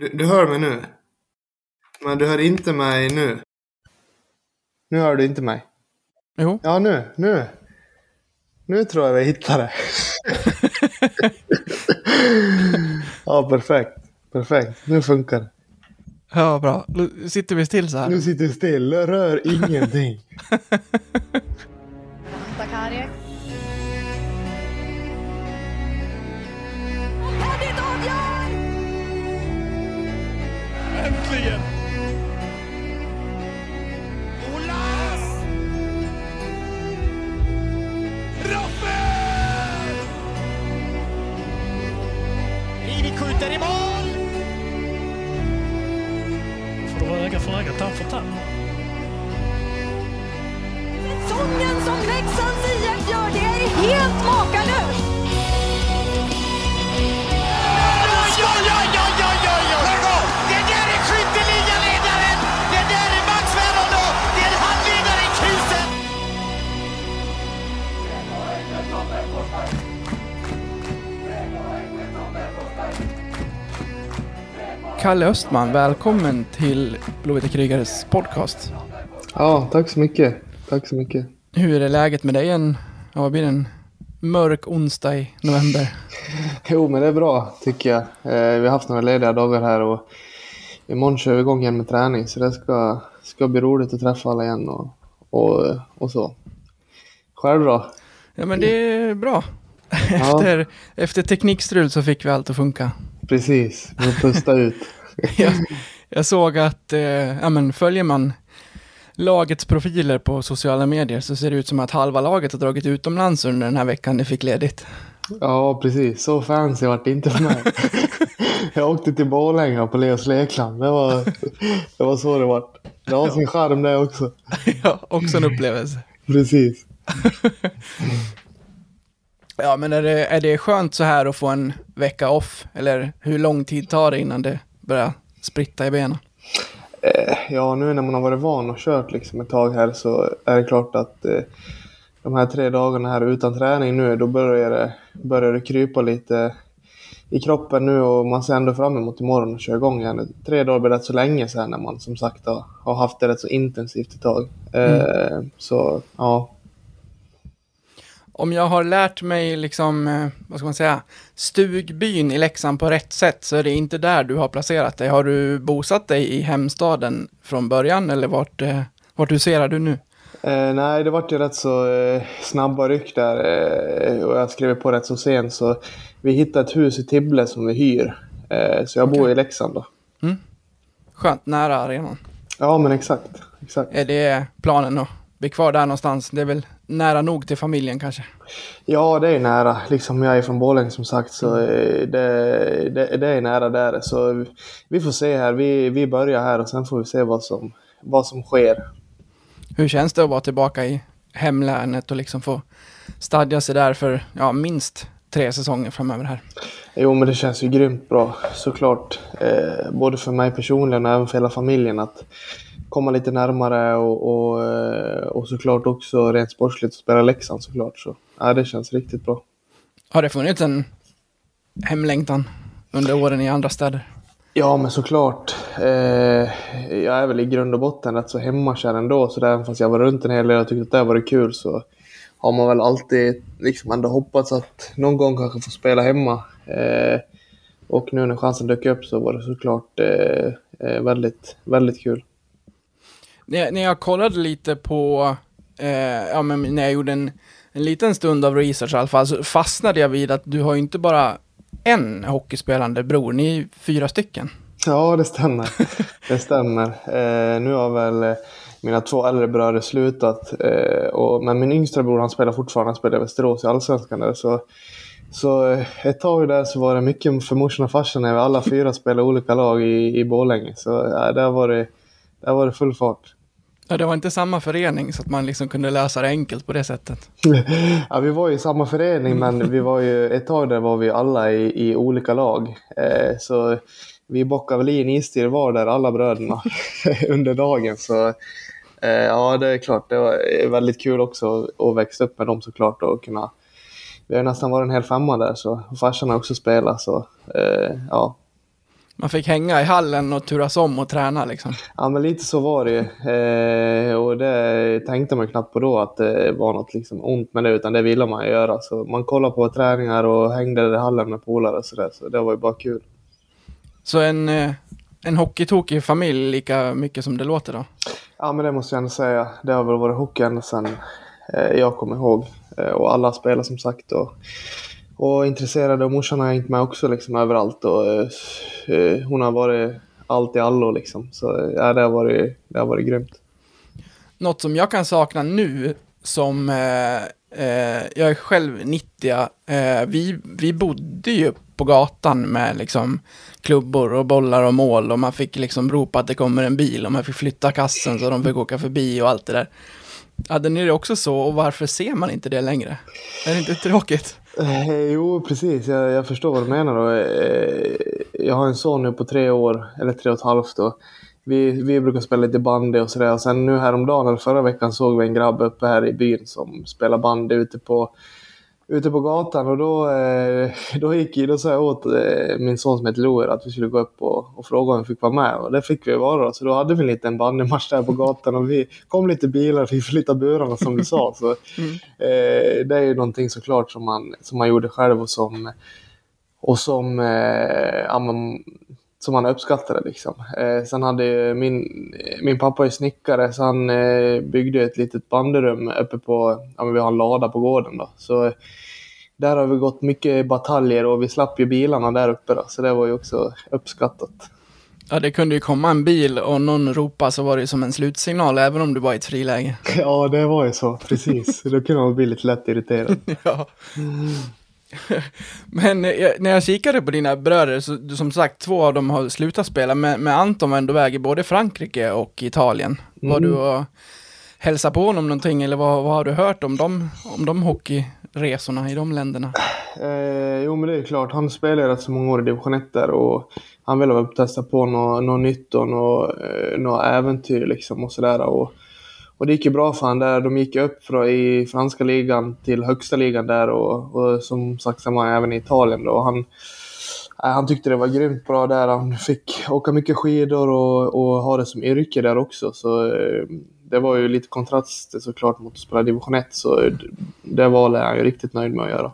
Du, du hör mig nu? Men du hör inte mig nu? Nu hör du inte mig? Jo. Ja, nu. Nu. Nu tror jag vi hittar det. ja, perfekt. Perfekt. Nu funkar det. Ja, bra. Då sitter vi still så här. Nu sitter vi still. Rör ingenting. Kalle Östman, välkommen till Blåvita krigares podcast. Ja, tack så mycket. Tack så mycket. Hur är läget med dig en, ja, vad blir det, en mörk onsdag i november? Jo, men det är bra tycker jag. Eh, vi har haft några lediga dagar här och imorgon kör vi igång igen med träning. Så det ska, ska bli roligt att träffa alla igen och, och, och så. Själv då? Ja, men det är bra. Efter, efter teknikstrul så fick vi allt att funka. Precis, nu pusta ut. Jag, jag såg att, eh, ja men följer man lagets profiler på sociala medier så ser det ut som att halva laget har dragit utomlands under den här veckan de fick ledigt. Ja, precis. Så fancy vart det inte för mig. Jag åkte till Borlänge på Leos Lekland. Det var, det var så det vart. Det har sin charm det också. ja, också en upplevelse. Precis. Ja, men är det, är det skönt så här att få en vecka off? Eller hur lång tid tar det innan det börjar spritta i benen? Eh, Ja, nu när man har varit van och kört liksom ett tag här så är det klart att eh, de här tre dagarna här utan träning nu, då börjar det, börjar det krypa lite i kroppen nu och man ser ändå fram emot imorgon och köra igång igen. Tre dagar blir rätt så länge sen när man som sagt har, har haft det rätt så intensivt ett tag. Eh, Så ja, Om jag har lärt mig liksom, eh, vad ska man säga, stugbyn i Leksand på rätt sätt så är det inte där du har placerat dig. Har du bosatt dig i hemstaden från början eller vart, eh, vart huserar du nu? Eh, nej, det vart ju rätt så eh, snabba ryck där eh, och jag skrev på rätt så sent så vi hittade ett hus i Tibble som vi hyr. Eh, så jag bor Okej. i Leksand då. Skönt, nära arenan. Ja, men exakt. exakt. Är det planen att bli kvar där någonstans? Det är väl nära nog till familjen kanske? Ja, det är nära. Liksom jag är från Borlänge som sagt så eh, det, det, det är nära där. Så vi får se här. Vi, vi börjar här och sen får vi se vad som, vad som sker. Hur känns det att vara tillbaka i hemlänet och liksom få stadga sig där för ja, minst tre säsonger framöver här? Jo, men det känns ju grymt bra såklart. Eh, både för mig personligen och även för hela familjen att komma lite närmare och, och, eh, och såklart också rent sportsligt spela Leksand såklart. Så ja, det känns riktigt bra. Har det funnits en hemlängtan under åren i andra städer? Ja, men såklart. Eh, jag är väl i grund och botten rätt så hemmakär ändå, så även fast jag var runt en hel del och tyckte att det var kul så har man väl alltid liksom ändå hoppats att någon gång kanske få spela hemma. Eh, och nu när chansen dök upp så var det såklart eh, eh, väldigt, väldigt kul. När jag, när jag kollade lite på, eh, ja men när jag gjorde en, en liten stund av research i alla fall, så fastnade jag vid att du har ju inte bara en hockeyspelande bror, ni är fyra stycken. Ja, det stämmer. Det stämmer. Eh, nu har väl eh, mina två äldre bröder slutat. Eh, och, men min yngsta bror han spelar fortfarande, han spelar i Västerås i Allsvenskan där. Så, så eh, ett tag där så var det mycket för morsan och farsan när vi alla fyra spelade olika lag i, i Borlänge. Så ja, där, var det, där var det full fart. Ja, det var inte samma förening så att man liksom kunde lösa det enkelt på det sättet. Ja, vi var ju i samma förening men vi var ju, ett tag där var vi alla i, i olika lag. Eh, så vi bockade väl i en istid var där alla bröderna under dagen. Så eh, ja, det är klart, det var eh, väldigt kul också att växa upp med dem såklart och kunna vi har nästan varit en hel femma där så och farsan har också spelat så eh, ja. Man fick hänga i hallen och turas om och träna liksom. Ja, men lite så var det ju. Eh, och det tänkte man knappt på då att det var något liksom ont med det, utan det ville man göra. Så man kollade på träningar och hängde i hallen med polare och sådär, så det var ju bara kul. Så en, eh, en hockeytokig familj lika mycket som det låter då? Ja, men det måste jag ändå säga. Det har väl varit hockey ända sedan eh, jag kommer ihåg. Eh, och alla spelar som sagt. Och, och intresserade och morsan har hängt med också liksom överallt. Och, eh, eh, hon har varit allt i allo liksom. Så ja, det, har varit, det har varit grymt. Något som jag kan sakna nu som eh, eh, jag är själv 90 eh, vi, vi bodde ju på gatan med liksom klubbor och bollar och mål och man fick liksom ropa att det kommer en bil och man fick flytta kassen så de fick åka förbi och allt det där. Hade ni det också så och varför ser man inte det längre? Är det inte tråkigt? Eh, jo, precis. Jag, jag förstår vad du menar. Då. Eh, jag har en son nu på tre år, eller tre och ett halvt. Då. Vi, vi brukar spela lite bandy och sådär. Och sen nu häromdagen, eller förra veckan, såg vi en grabb uppe här i byn som spelar bandy ute på, ute på gatan. Och då, eh, då, gick, då sa jag åt eh, min son som heter Loer att vi skulle gå upp och, och fråga om vi fick vara med. Och det fick vi vara. Då. Så då hade vi en liten bandymatch där på gatan. Och vi kom lite bilar, fick flytta burarna som du sa. Så, eh, det är ju någonting såklart som man, som man gjorde själv och som, och som, eh, ja, man, som man uppskattade. Liksom. Eh, sen hade ju min, min pappa är snickare så han eh, byggde ett litet banderum uppe på, ja men vi har en lada på gården då. Så eh, där har vi gått mycket bataljer och vi slapp ju bilarna där uppe då. Så det var ju också uppskattat. Ja, det kunde ju komma en bil och någon ropa så var det ju som en slutsignal även om du var i ett friläge. Ja, det var ju så. Precis. Då kunde man bli lite lätt irriterad. Ja. Men eh, jag, när jag kikade på dina bröder, så som sagt, två av dem har slutat spela, men, men Anton var ändå väg i både Frankrike och Italien. Var du och hälsade på honom någonting, eller vad, vad har du hört om de, om de hockeyresorna i de länderna? Eh, jo, men det är klart. Han spelade rätt så många år i division 1 där och han ville väl testa på något, något nytt och något, eh, något äventyr liksom och sådär. Och, och det gick ju bra för han där. De gick upp från, i franska ligan till högsta ligan där och, och som sagt samma även i Italien då. Han, eh, han tyckte det var grymt bra där. Han fick åka mycket skidor och, och ha det som yrke där också. Så eh, det var ju lite kontrast såklart mot att spela division 1. Så eh, det, valet är han ju riktigt nöjd med att göra.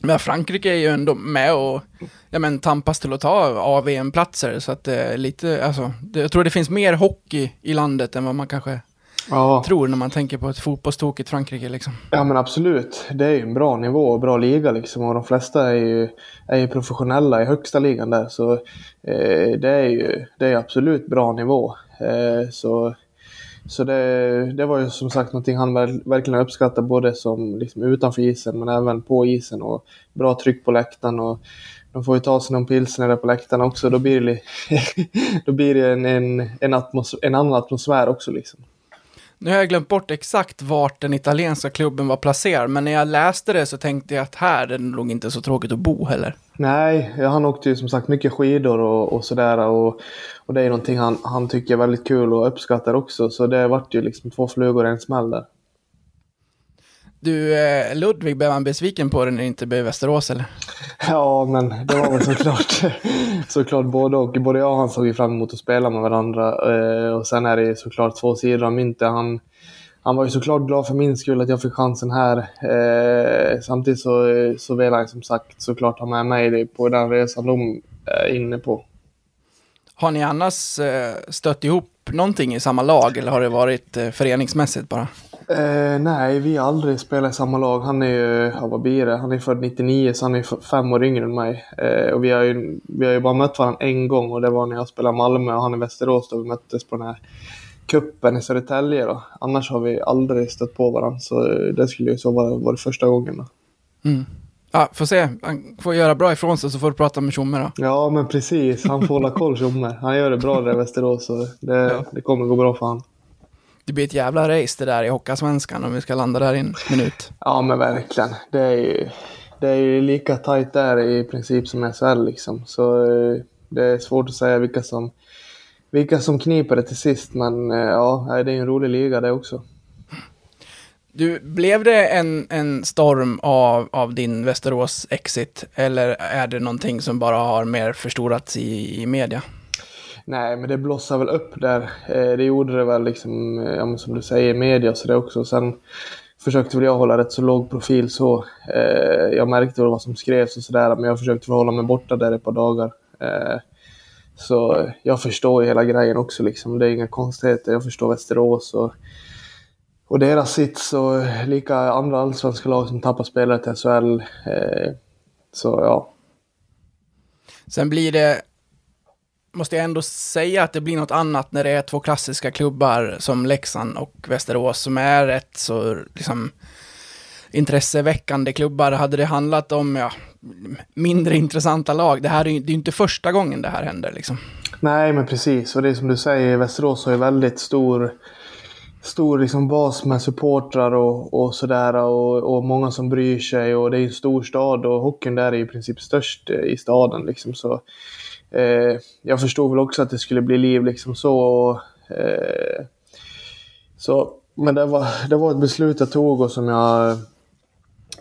Men Frankrike är ju ändå med och ja, men, tampas till att ta AVM-platser, så att det är lite, alltså, det, jag tror det finns mer hockey i landet än vad man kanske Ja. tror när man tänker på ett fotbollstokigt Frankrike liksom. Ja men absolut. Det är ju en bra nivå och bra liga liksom. Och de flesta är ju, är ju professionella i högsta ligan där. Så eh, det är ju det är absolut bra nivå. Eh, så så det, det var ju som sagt någonting han ver- verkligen uppskattade både som liksom utanför isen men även på isen. Och bra tryck på läktaren. Och de får ju ta sig någon pilsner där på läktaren också. Då blir det, då blir det en, en, en, atmos- en annan atmosfär också liksom. Nu har jag glömt bort exakt vart den italienska klubben var placerad, men när jag läste det så tänkte jag att här är det nog inte så tråkigt att bo heller. Nej, han åkte ju som sagt mycket skidor och, och sådär. Och, och det är någonting han, han tycker är väldigt kul och uppskattar också. Så det vart ju liksom två flugor i en smäll där. Du, eh, Ludvig, blev han besviken på det när det inte blev Västerås eller? Ja, men det var väl såklart, såklart både och. Både jag och han såg ju fram emot att spela med varandra. Eh, och sen är det ju såklart två sidor av myntet. Han, han var ju såklart glad för min skull att jag fick chansen här. Eh, samtidigt så, så vill han som sagt såklart ha med mig på den resan de är inne på. Har ni annars eh, stött ihop någonting i samma lag eller har det varit eh, föreningsmässigt bara? Eh, nej, vi har aldrig spelat i samma lag. Han är ju, ja, vad blir det? Han är född 99 så han är fem år yngre än mig. Eh, och vi har, ju, vi har ju bara mött varandra en gång och det var när jag spelade Malmö och han i Västerås då vi möttes på den här kuppen i Södertälje då. Annars har vi aldrig stött på varandra så det skulle ju så vara, vara första gången då. Mm. Ja, får se. Han får göra bra ifrån sig så får du prata med Tjomme då. Ja men precis, han får hålla koll Tjomme. Han gör det bra där i Västerås så det, Ja. det kommer gå bra för han. Det blir ett jävla race det där i Hockeyallsvenskan om vi ska landa där i en minut. Ja men verkligen. Det är ju, det är ju lika tajt där i princip som SHL liksom. Så eh, det är svårt att säga vilka som, vilka som kniper det till sist. Men eh, ja, det är en rolig liga det också. Du, blev det en, en storm av, av din Västerås-exit? Eller är det någonting som bara har mer förstorats i, i media? Nej, men det blossade väl upp där. Eh, det gjorde det väl liksom, eh, ja, men som du säger, i media så det också. Sen försökte väl jag hålla rätt så låg profil så. Eh, jag märkte väl vad som skrevs och sådär, men jag försökte hålla mig borta där ett par dagar. Så jag förstår ju hela grejen också liksom. Det är inga konstigheter. Jag förstår Västerås och, och deras sits och lika andra allsvenska lag som tappar spelare till SHL. Så ja. Sen blir det, måste jag ändå säga att det blir något annat när det är två klassiska klubbar som Leksand och Västerås som är rätt så liksom intresseväckande klubbar. Hade det handlat om ja, mindre intressanta lag, det här är ju det är inte första gången det här händer liksom. Nej, men precis. Och det är som du säger, Västerås har ju väldigt stor, stor liksom bas med supportrar och, och sådär. Och, och många som bryr sig. Och det är en stor stad och hockeyn där är i princip störst eh, i staden. Liksom. Så, eh, jag förstod väl också att det skulle bli liv liksom så. Och, eh, så men det var, det var ett beslut jag tog och som jag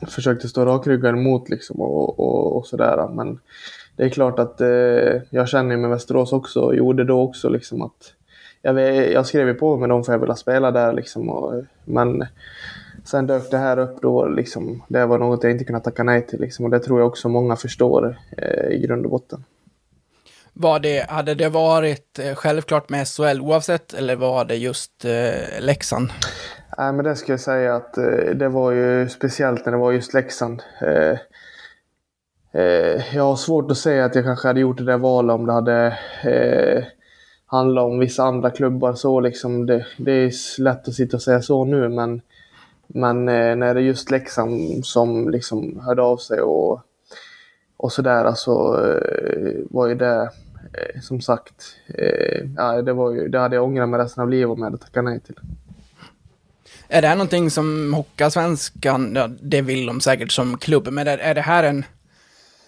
försökte stå rakryggad emot liksom och, och, och sådär. Men det är klart att eh, jag känner med Västerås också och gjorde då också liksom att jag, jag skrev ju på med dem för jag ville spela där liksom. Och, men sen dök det här upp då liksom. Det var något jag inte kunde tacka nej till liksom. Och det tror jag också många förstår eh, i grund och botten. Var det, hade det varit eh, självklart med SHL oavsett eller var det just eh, Leksand? Nej, men det ska jag säga att eh, det var ju speciellt när det var just Leksand. Eh, eh, jag har svårt att säga att jag kanske hade gjort det där valet om det hade eh, handlat om vissa andra klubbar. Så liksom det, det är lätt att sitta och säga så nu, men, men eh, när det är just Leksand som liksom hörde av sig och, och sådär, alltså, eh, var ju det eh, som sagt, eh, ja, det, var ju, det hade jag ångrat mig resten av livet om jag hade tackat nej till. Är det här någonting som Hockeyallsvenskan, ja, det vill de säkert som klubb, men är, är det här en...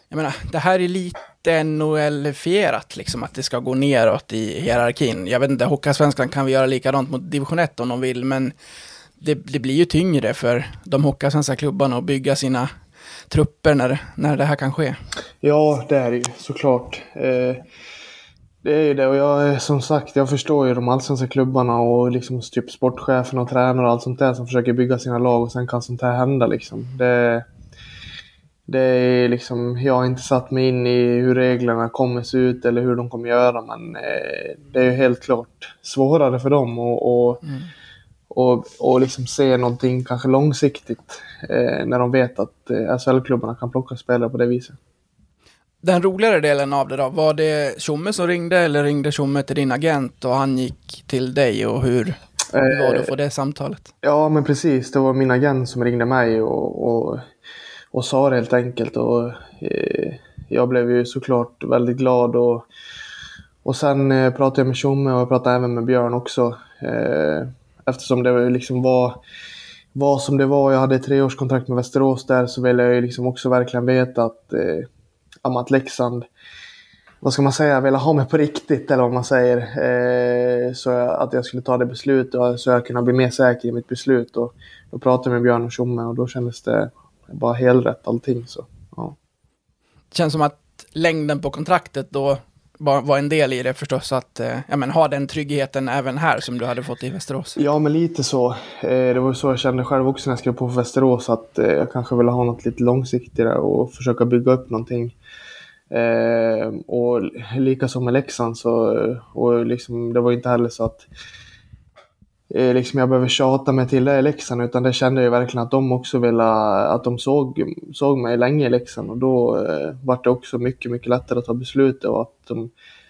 Jag menar, det här är lite NHL-fierat, liksom att det ska gå neråt i hierarkin. Jag vet inte, Hockeyallsvenskan kan vi göra likadant mot division 1 om de vill, men det, det blir ju tyngre för de Hockeyallsvenska klubbarna att bygga sina trupper när, när det här kan ske. Ja, det är det ju såklart. Eh, det är ju det och jag som sagt, jag förstår ju de allsvenska klubbarna och liksom typ sportcheferna och tränare och allt sånt där som försöker bygga sina lag och sen kan sånt här hända liksom. Det, det är liksom, jag har inte satt mig in i hur reglerna kommer se ut eller hur de kommer göra men eh, det är ju helt klart svårare för dem och, och, mm. Och, och liksom se någonting kanske långsiktigt eh, när de vet att eh, SHL-klubbarna kan plocka spelare på det viset. Den roligare delen av det då, var det Tjomme som ringde eller ringde Tjomme till din agent och han gick till dig och hur, hur var det att få det samtalet? Ja men precis, det var min agent som ringde mig och, och, och sa det helt enkelt och eh, jag blev ju såklart väldigt glad och, och sen eh, pratade jag med Tjomme och jag pratade även med Björn också eh, eftersom det liksom var var som det var. Jag hade ett treårskontrakt med Västerås där så ville jag ju liksom också verkligen veta att eh, att Leksand, vad ska man säga, ville ha mig på riktigt eller vad man säger. Eh, så att jag skulle ta det beslutet så jag kunde bli mer säker i mitt beslut. Och då pratade jag med Björn och Tjomme och då kändes det bara helrätt allting. Så, ja. Det känns som att längden på kontraktet då var, var en del i det förstås, att eh, ja, men, ha den tryggheten även här som du hade fått i Västerås. Ja, men lite så. Eh, det var så jag kände själv också när jag skrev på för Västerås, att eh, jag kanske ville ha något lite långsiktigare och försöka bygga upp någonting. Eh, och likaså med Leksand så, eh, och liksom, det var inte heller så att Eh, liksom jag behöver tjata mig till det i Leksand utan det kände jag verkligen att de också ville, att de såg, såg mig länge i Leksand och då eh, var det också mycket, mycket lättare att ta beslut och att de,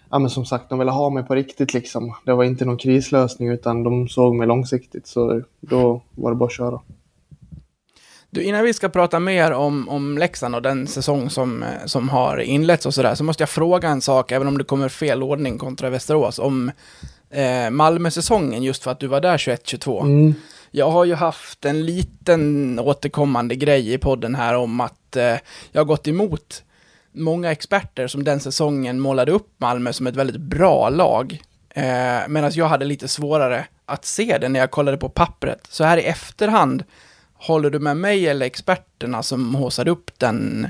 ja men som sagt, de ville ha mig på riktigt liksom. Det var inte någon krislösning utan de såg mig långsiktigt så då var det bara att köra. Du, innan vi ska prata mer om, om Leksand och den säsong som, eh, som har inletts och sådär, så måste jag fråga en sak, även om det kommer fel ordning kontra Västerås, om eh, Malmö-säsongen, just för att du var där 21-22. Mm. Jag har ju haft en liten återkommande grej i podden här om att eh, jag har gått emot många experter som den säsongen målade upp Malmö som ett väldigt bra lag. Eh, Medan jag hade lite svårare att se det när jag kollade på pappret. Så här i efterhand, håller du med mig eller experterna som håsade upp den,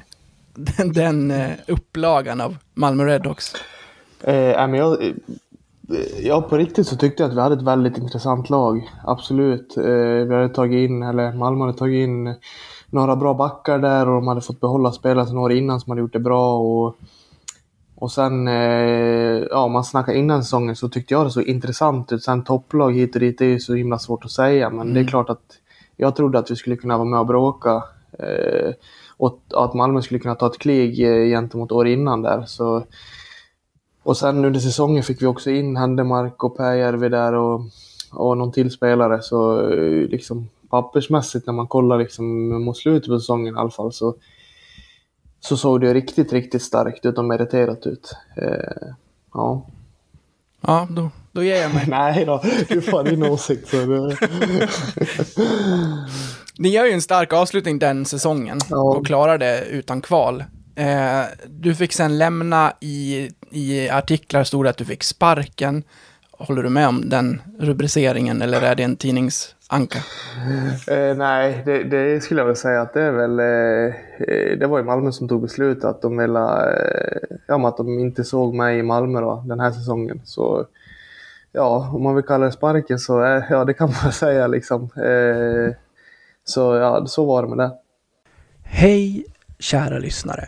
den, den eh, upplagan av Malmö Redhawks? Eh, men jag, eh, ja, på riktigt så tyckte jag att vi hade ett väldigt intressant lag. Absolut. Eh, vi hade tagit in, eller Malmö hade tagit in några bra backar där och de hade fått behålla spelare sedan år innan som hade gjort det bra. Och, och sen, eh, ja, om man snackar innan säsongen så tyckte jag det såg intressant ut. Sen topplag hit och dit, det är ju så himla svårt att säga. Men det är klart att jag trodde att vi skulle kunna vara med och bråka. Eh, och att Malmö skulle kunna ta ett krig eh, gentemot år innan där. Så, och sen under säsongen fick vi också in Händemark och Pääjärvi där och, och någon till spelare. Så eh, liksom pappersmässigt när man kollar liksom mot slutet på säsongen i alla fall så, så såg det riktigt, riktigt starkt ut och meriterat ut. Eh, ja. Ja, då, då ger jag mig. Nej då, du får din åsikt. Så det... Ni gör ju en stark avslutning den säsongen Ja. och klarar det utan kval. Eh, du fick sen lämna i, i artiklar stod det att du fick sparken. Håller du med om den rubriceringen eller är det en tidningsanka? Eh, nej, det, det skulle jag väl säga att det är väl... Eh, eh, det var ju Malmö som tog beslutet att de ville... Eh, ja, att de inte såg mig i Malmö då, den här säsongen. Så ja, om man vill kalla det sparken så är, ja, det kan man säga liksom. Eh, så ja, så var det med det. Hej, kära lyssnare.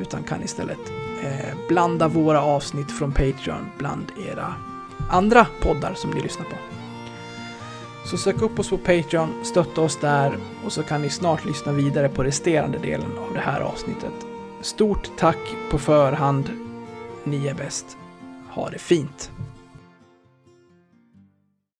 utan kan istället eh, blanda våra avsnitt från Patreon bland era andra poddar som ni lyssnar på. Så sök upp oss på Patreon, stötta oss där och så kan ni snart lyssna vidare på resterande delen av det här avsnittet. Stort tack på förhand. Ni är bäst. Ha det fint!